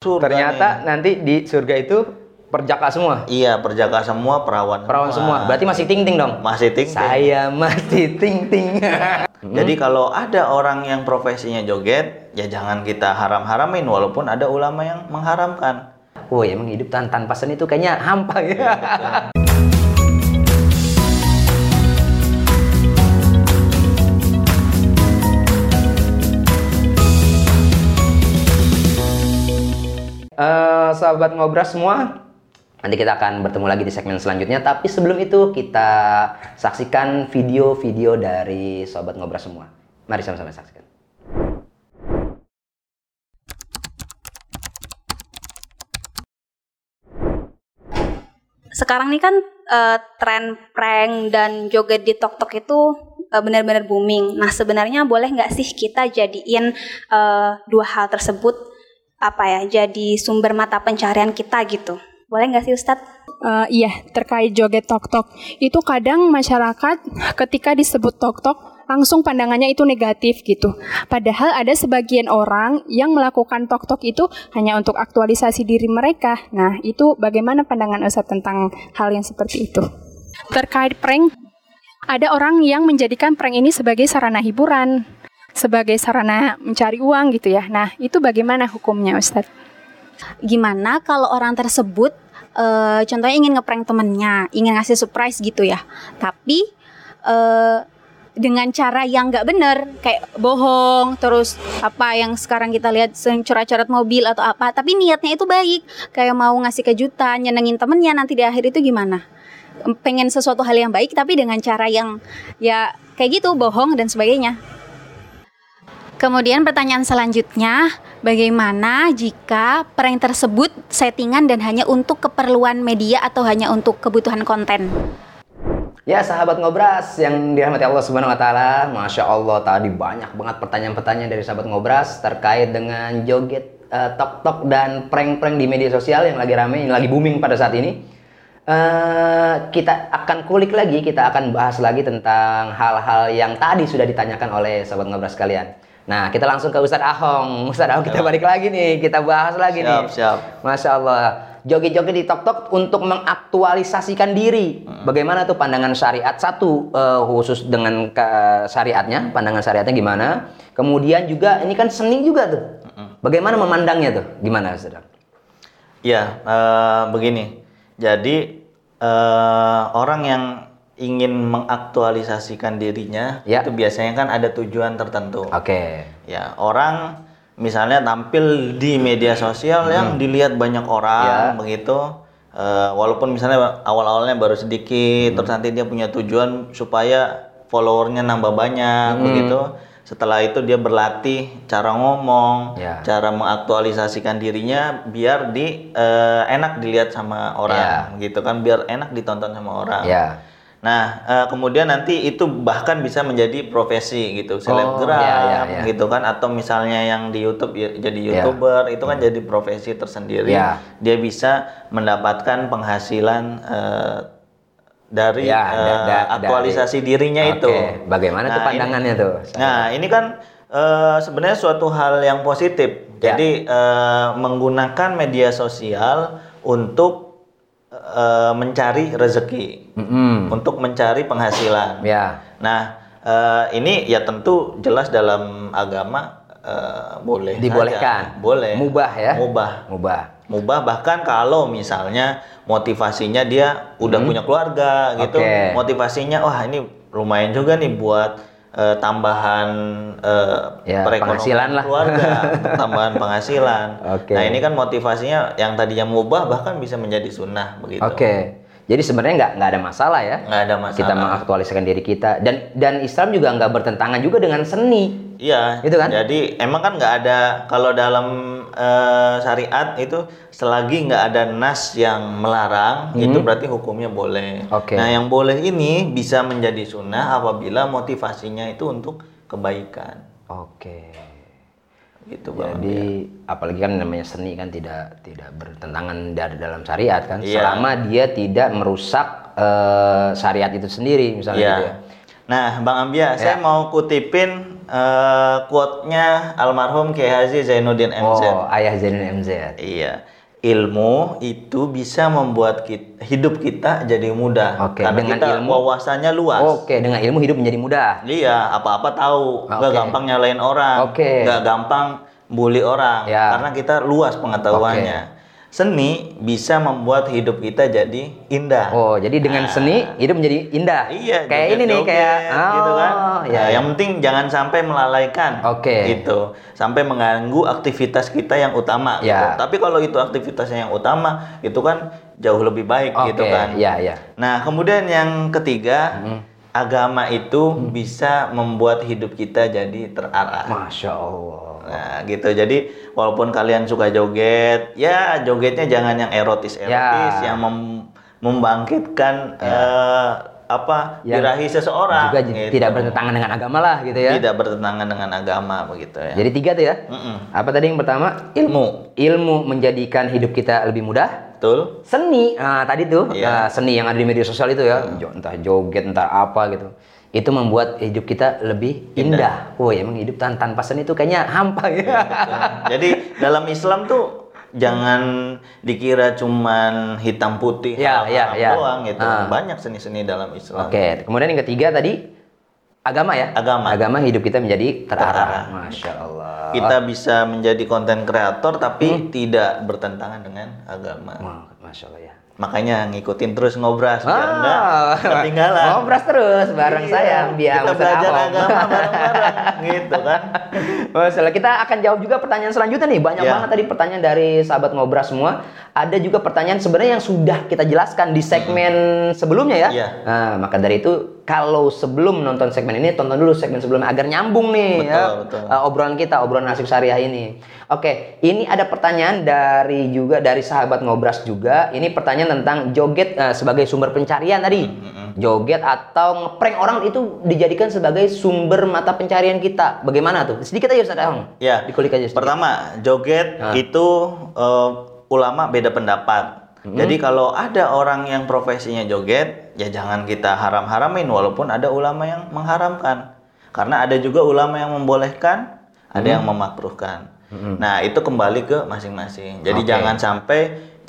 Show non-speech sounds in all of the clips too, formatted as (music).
Surga Ternyata nih. nanti di surga itu perjaka semua. Iya, perjaka semua, perawan. Perawan semua. Berarti masih ting-ting dong. masih ting. Saya masih ting-ting. (laughs) Jadi kalau ada orang yang profesinya joget, ya jangan kita haram-haramin walaupun ada ulama yang mengharamkan. Wah, emang hidup tan tanpa seni itu kayaknya hampa ya. Eh, (laughs) sahabat ngobras semua, nanti kita akan bertemu lagi di segmen selanjutnya. Tapi sebelum itu kita saksikan video-video dari sahabat ngobras semua. Mari sama-sama saksikan. sekarang nih kan eh, tren prank dan joget di TokTok itu eh, benar-benar booming. Nah sebenarnya boleh nggak sih kita jadiin eh, dua hal tersebut apa ya jadi sumber mata pencarian kita gitu? Boleh nggak sih Ustadz? Eh, iya, terkait joget tok-tok. Itu kadang masyarakat ketika disebut tok-tok langsung pandangannya itu negatif gitu. Padahal ada sebagian orang yang melakukan tok-tok itu hanya untuk aktualisasi diri mereka. Nah, itu bagaimana pandangan Ustadz tentang hal yang seperti itu? Terkait prank, ada orang yang menjadikan prank ini sebagai sarana hiburan, sebagai sarana mencari uang gitu ya. Nah, itu bagaimana hukumnya Ustadz? Gimana kalau orang tersebut eh, contohnya ingin ngeprank temennya, ingin ngasih surprise gitu ya, tapi eh, dengan cara yang nggak bener kayak bohong terus apa yang sekarang kita lihat coret-coret mobil atau apa tapi niatnya itu baik kayak mau ngasih kejutan nyenengin temennya nanti di akhir itu gimana pengen sesuatu hal yang baik tapi dengan cara yang ya kayak gitu bohong dan sebagainya Kemudian pertanyaan selanjutnya, bagaimana jika prank tersebut settingan dan hanya untuk keperluan media atau hanya untuk kebutuhan konten? Ya sahabat ngobras yang dirahmati Allah Subhanahu Wa Taala, masya Allah tadi banyak banget pertanyaan-pertanyaan dari sahabat ngobras terkait dengan joget eh, tok-tok dan prank-prank di media sosial yang lagi rame, yang lagi booming pada saat ini. Eh, kita akan kulik lagi, kita akan bahas lagi tentang hal-hal yang tadi sudah ditanyakan oleh sahabat ngobras sekalian. Nah, kita langsung ke Ustadz Ahong. (laughs) Ustadz Ahong kita balik lagi nih, kita bahas lagi Siap, nih. siap. Masya Allah. Joget-joget di TokTok untuk mengaktualisasikan diri. Bagaimana tuh pandangan syariat? Satu eh, khusus dengan ke- syariatnya, pandangan syariatnya gimana? Kemudian juga ini kan seni juga tuh. Bagaimana memandangnya tuh? Gimana, Saudara? Ya, eh, begini. Jadi eh, orang yang ingin mengaktualisasikan dirinya Ya. itu biasanya kan ada tujuan tertentu. Oke. Ya, orang misalnya tampil di media sosial yang dilihat banyak orang Ya. begitu. eh, walaupun misalnya awal-awalnya baru sedikit, terus nanti dia punya tujuan supaya followernya nambah banyak begitu. Setelah itu dia berlatih cara ngomong, Ya. cara mengaktualisasikan dirinya biar di eh, enak dilihat sama orang, gitu kan, biar enak ditonton sama orang. Ya. Nah, eh, kemudian nanti itu bahkan bisa menjadi profesi gitu, selebgram ya, ya, ya. gitu kan atau misalnya yang di YouTube ya- jadi YouTuber itu kan jadi profesi tersendiri. Ya. Dia bisa mendapatkan penghasilan eh, dari Ya, eh, da- da- aktualisasi dirinya Oke, itu. Bagaimana tuh Nah, pandangannya ini- tuh? Nah, ini kan eh, sebenarnya suatu hal yang positif. Jadi eh, menggunakan media sosial untuk eh, mencari rezeki Mm-mm. untuk mencari penghasilan. Ya. Nah, eh, ini ya tentu jelas dalam agama eh, boleh. Dibolehkan. Boleh. Mubah ya? Mubah. Mubah. Mubah bahkan kalau misalnya motivasinya dia udah punya keluarga gitu. Oke. motivasinya wah ini lumayan juga nih buat eh, tambahan eh, Ya, perekonomian penghasilan lah. keluarga, (laughs) tambahan penghasilan. Oke. Nah, ini kan motivasinya yang tadinya mubah bahkan bisa menjadi sunnah begitu. Oke. Jadi sebenarnya nggak nggak ada masalah ya. Nggak ada masalah. Kita mengaktualisasikan diri kita dan dan Islam juga nggak bertentangan juga dengan seni. Iya, Gitu kan? Jadi emang kan nggak ada kalau dalam eh, syariat itu selagi nggak ada nas yang melarang, itu berarti hukumnya boleh. Hmm. Oke. Nah, yang boleh ini bisa menjadi sunnah apabila motivasinya itu untuk kebaikan, Oke. gitu bang. Jadi apalagi kan namanya seni kan tidak tidak bertentangan dari dalam syariat kan. Iya. Selama dia tidak merusak eh, syariat itu sendiri misalnya Iya. gitu ya. Nah, Bang Ambia, saya mau kutipin eh, quote-nya almarhum Kiai Haji Zainuddin MZ. Oh, ayah Zainuddin MZ. Iya. Ilmu itu bisa membuat kita, hidup kita jadi mudah. Oke, Karena dengan kita ilmu- wawasannya luas. Oke, dengan ilmu hidup menjadi mudah. Iya, apa-apa tahu, nggak Oke. gampang nyalain orang, Oke. nggak gampang bully orang, Ya. karena kita luas pengetahuannya. Seni bisa membuat hidup kita jadi indah. Oh, jadi dengan seni hidup menjadi indah. Ah. Iya, kayak ini nih kayak gitu kan. Oh, ya. Nah, yang penting jangan sampai melalaikan. Oke. Gitu. Sampai mengganggu aktivitas kita yang utama Ya. gitu. Tapi kalau itu aktivitasnya yang utama, itu kan jauh lebih baik Oke, gitu kan. Iya, iya. Nah, kemudian yang ketiga, agama itu bisa membuat hidup kita jadi terarah. Masya Allah. Nah, gitu. Jadi walaupun kalian suka joget, ya jogetnya jangan yang erotis-erotis Ya. yang mem- membangkitkan eh, apa Yang birahi seseorang. Juga gitu. tidak bertentangan dengan agama lah gitu ya. Tidak bertentangan dengan agama begitu ya. Jadi tiga tuh ya. Mm-mm. Apa tadi yang pertama? ilmu, Ilmu menjadikan hidup kita lebih mudah. Betul? Seni, nah tadi tuh Iya. nah, seni yang ada di media sosial itu ya, Jo- entah joget, entah apa gitu. Itu membuat hidup kita lebih indah. Oh, emang hidup tan- tanpa seni itu kayaknya hampa ya. Betul. Jadi dalam Islam tuh jangan dikira cuman hitam putih Ya, haram, ya, ya. doang gitu. Ah. Banyak seni-seni dalam Islam. Oke, kemudian yang ketiga tadi agama ya. Agama. Agama hidup kita menjadi terarah. Masya Allah. Kita bisa menjadi konten kreator tapi tidak bertentangan dengan agama. Masya Allah ya. Makanya ngikutin terus ngobras biar enggak ketinggalan. (laughs) Ngobras terus bareng Iya, saya biar kita belajar agama bareng-bareng (laughs) gitu kan. Masalah kita akan jawab juga pertanyaan selanjutnya nih. Banyak Ya. banget tadi pertanyaan dari sahabat ngobras semua. Ada juga pertanyaan sebenarnya yang sudah kita jelaskan di segmen sebelumnya ya. Iya. Nah, maka dari itu kalau sebelum nonton segmen ini tonton dulu segmen sebelumnya agar nyambung nih Betul, ya betul. uh, obrolan kita, obrolan nasib syariah ini. Oke, ini ada pertanyaan dari juga dari sahabat ngobras juga. Ini pertanyaan tentang joget uh, sebagai sumber pencarian tadi. Hmm, Joget atau ngeprank orang itu dijadikan sebagai sumber mata pencarian kita. Bagaimana tuh? Sedikit aja Ustaz Ahong. Ya. Dikulik aja sedikit. Pertama, joget Ah. itu eh, ulama beda pendapat. Hmm. Jadi kalau ada orang yang profesinya joget, ya jangan kita haram-haramin walaupun ada ulama yang mengharamkan. Karena ada juga ulama yang membolehkan, ada Hmm. yang memakruhkan. Nah, itu kembali ke masing-masing. Jadi Oke. jangan sampai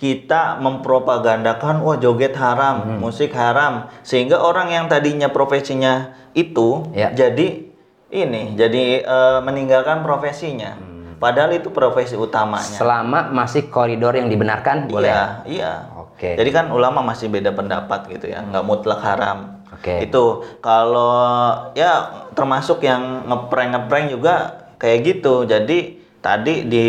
kita mempropagandakan wah joget haram, Hmm. musik haram sehingga orang yang tadinya profesinya itu Ya. jadi ini jadi eh, meninggalkan profesinya. Padahal itu profesi utamanya. Selama masih koridor yang dibenarkan boleh. Iya, iya. Oke. Jadi kan ulama masih beda pendapat gitu ya, nggak mutlak haram. Oke. Itu kalau ya termasuk yang ngeprank ngeprank juga kayak gitu. Jadi tadi di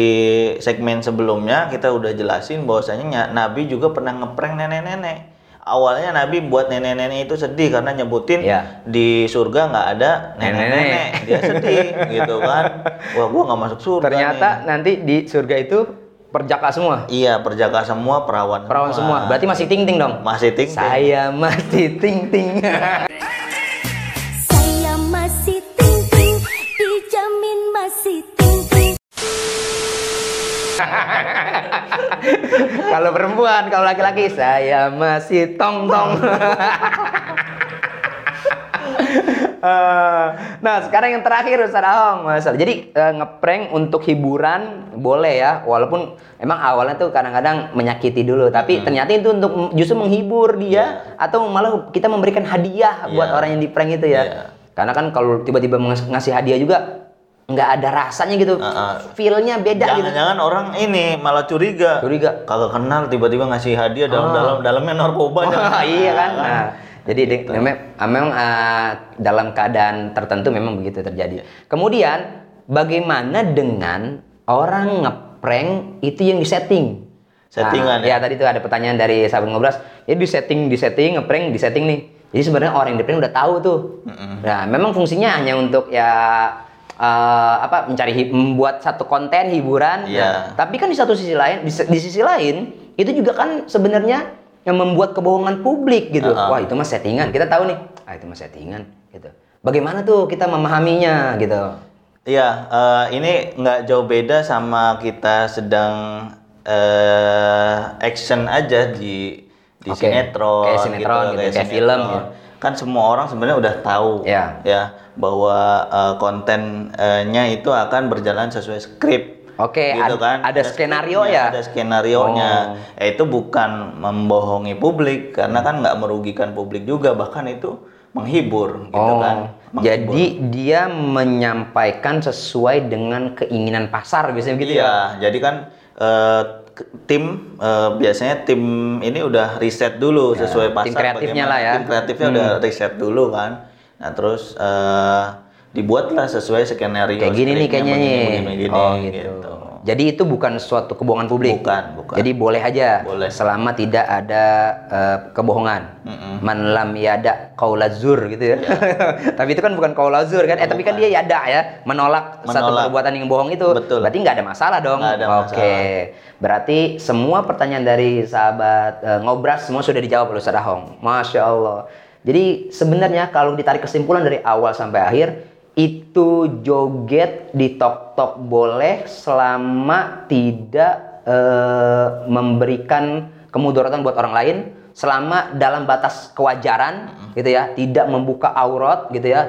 segmen sebelumnya kita udah jelasin bahwasanya nya- Nabi juga pernah ngeprank nenek-nenek. Awalnya Nabi buat nenek-nenek itu sedih karena nyebutin Iya. di surga nggak ada nenek-nenek. Dia sedih (laughs) gitu kan. Wah, gua nggak masuk surga Ternyata nih. nanti di surga itu perjaka semua. Iya, perjaka semua, perawan, Perawan semua. Berarti masih ting-ting dong. masih ting Saya masih ting-ting. (laughs) kalau perempuan, kalau laki-laki saya masih tong-tong. Eh, nah, sekarang yang terakhir Ustaz Ahong, Mas. Jadi eh, ngeprank untuk hiburan boleh ya, walaupun emang awalnya tuh kadang-kadang menyakiti dulu, tapi ternyata itu untuk justru menghibur dia atau malah kita memberikan hadiah buat Iya. orang yang di prank itu ya. Iya. Karena kan kalau tiba-tiba ngasih hadiah juga nggak ada rasanya gitu. Heeh. Feel-nya beda gitu. Jangan-jangan orang ini malah curiga. Curiga. Kagak kenal tiba-tiba ngasih hadiah dalam dalam dalamnya narkoba. jangan. (laughs) Wah, iya kan. Nah, jadi de- memang, memang ah, dalam keadaan tertentu memang begitu terjadi. Kemudian bagaimana dengan orang ngeprank itu yang disetting? Settingan Nah, ya. tadi tuh ada pertanyaan dari sahabat ngobras. Ya di setting, di setting, ngeprank, di setting nih. Jadi sebenarnya orang yang di prank udah tahu tuh. Nah, memang fungsinya hanya untuk ya eh, apa mencari membuat satu konten hiburan. Nah, tapi kan di satu sisi lain, di, di sisi lain itu juga kan sebenarnya yang membuat kebohongan publik gitu. Uh-uh. Wah itu mah settingan. Kita tahu nih, ah itu mah settingan gitu. Bagaimana tuh kita memahaminya gitu? Iya, eh, ini nggak jauh beda sama kita sedang eh, action aja di di Oke, sinetron, kayak sinetron gitu, kayak sinetron. film ya. Kan semua orang sebenarnya udah tahu Ya. ya bahwa eh, kontennya itu akan berjalan sesuai skrip. Oke, gitu ad- kan. ada skenario ya? Ada skenario-nya. Oh. Ya, itu bukan membohongi publik karena kan nggak merugikan publik juga bahkan itu menghibur gitu Oh, kan. Menghibur. jadi dia menyampaikan sesuai dengan keinginan pasar biasanya gitu ya? Iya, jadi kan k- tim eh, biasanya tim ini udah riset dulu sesuai pasar. tim kreatifnya bagaimana- lah ya. Tim kreatifnya udah riset dulu kan. Nah terus eh, dibuatlah sesuai skenario. Kayak gini nih kayaknya begini, nih. begini, begini, oh gitu. Jadi itu bukan suatu kebohongan publik. Bukan, bukan. Jadi boleh aja. Boleh. Selama tidak ada eh, kebohongan. Man lam yada qaulazur gitu ya. (laughs) tapi itu kan bukan qaulazur kan? Eh tapi kan dia yada ya, menolak, satu Menolak. perbuatan yang bohong itu. Betul. Berarti nggak ada masalah dong. Ada Oke. Berarti semua pertanyaan dari sahabat eh, ngobras semua sudah dijawab oleh Ustaz Ahong. Masya Allah. Jadi sebenarnya kalau ditarik kesimpulan dari awal sampai akhir itu joget di tok tok boleh selama tidak eh, memberikan kemudaratan buat orang lain selama dalam batas kewajaran gitu ya. Tidak membuka aurat gitu ya.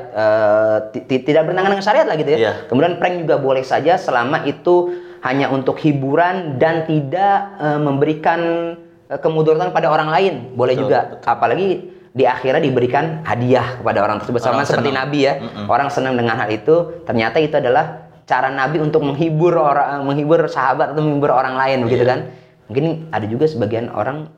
Ti- tidak bertentangan dengan syariat lah gitu ya. Iya. kemudian prank juga boleh saja selama itu hanya untuk hiburan dan tidak eh, memberikan kemudaratan pada orang lain. Boleh Betul, juga. apalagi di akhirnya diberikan hadiah kepada orang tersebut. Sama Orang seperti senang. Nabi ya. Orang senang dengan hal itu. Ternyata itu adalah cara Nabi untuk menghibur orang menghibur sahabat atau menghibur orang lain begitu kan? Mungkin ada juga sebagian orang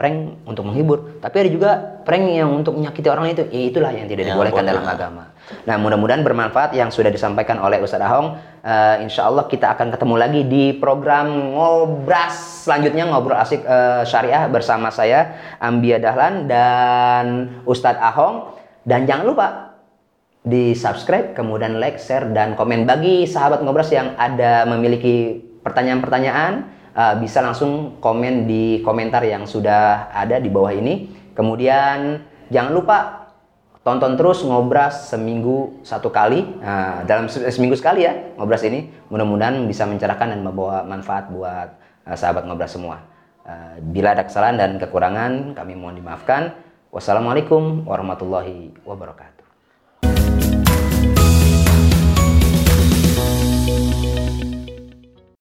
prank untuk menghibur. Tapi ada juga prank yang untuk menyakiti orang itu. Ya itulah yang tidak Yang dibolehkan boleh. dalam agama nah mudah-mudahan bermanfaat yang sudah disampaikan oleh Ustadz Ahong Eh, insya Allah kita akan ketemu lagi di program ngobras selanjutnya ngobrol asik eh, syariah bersama saya Ambia Dahlan dan Ustadz Ahong dan jangan lupa di subscribe, kemudian like, share, dan komen. Bagi sahabat ngobras yang ada memiliki pertanyaan-pertanyaan, eh, bisa langsung komen di komentar yang sudah ada di bawah ini. Kemudian jangan lupa tonton terus ngobras seminggu satu kali. Nah, dalam se- seminggu sekali ya ngobras ini. Mudah-mudahan bisa mencerahkan dan membawa manfaat buat eh, sahabat ngobras semua. Eh, bila ada kesalahan dan kekurangan kami mohon dimaafkan. Wassalamualaikum warahmatullahi wabarakatuh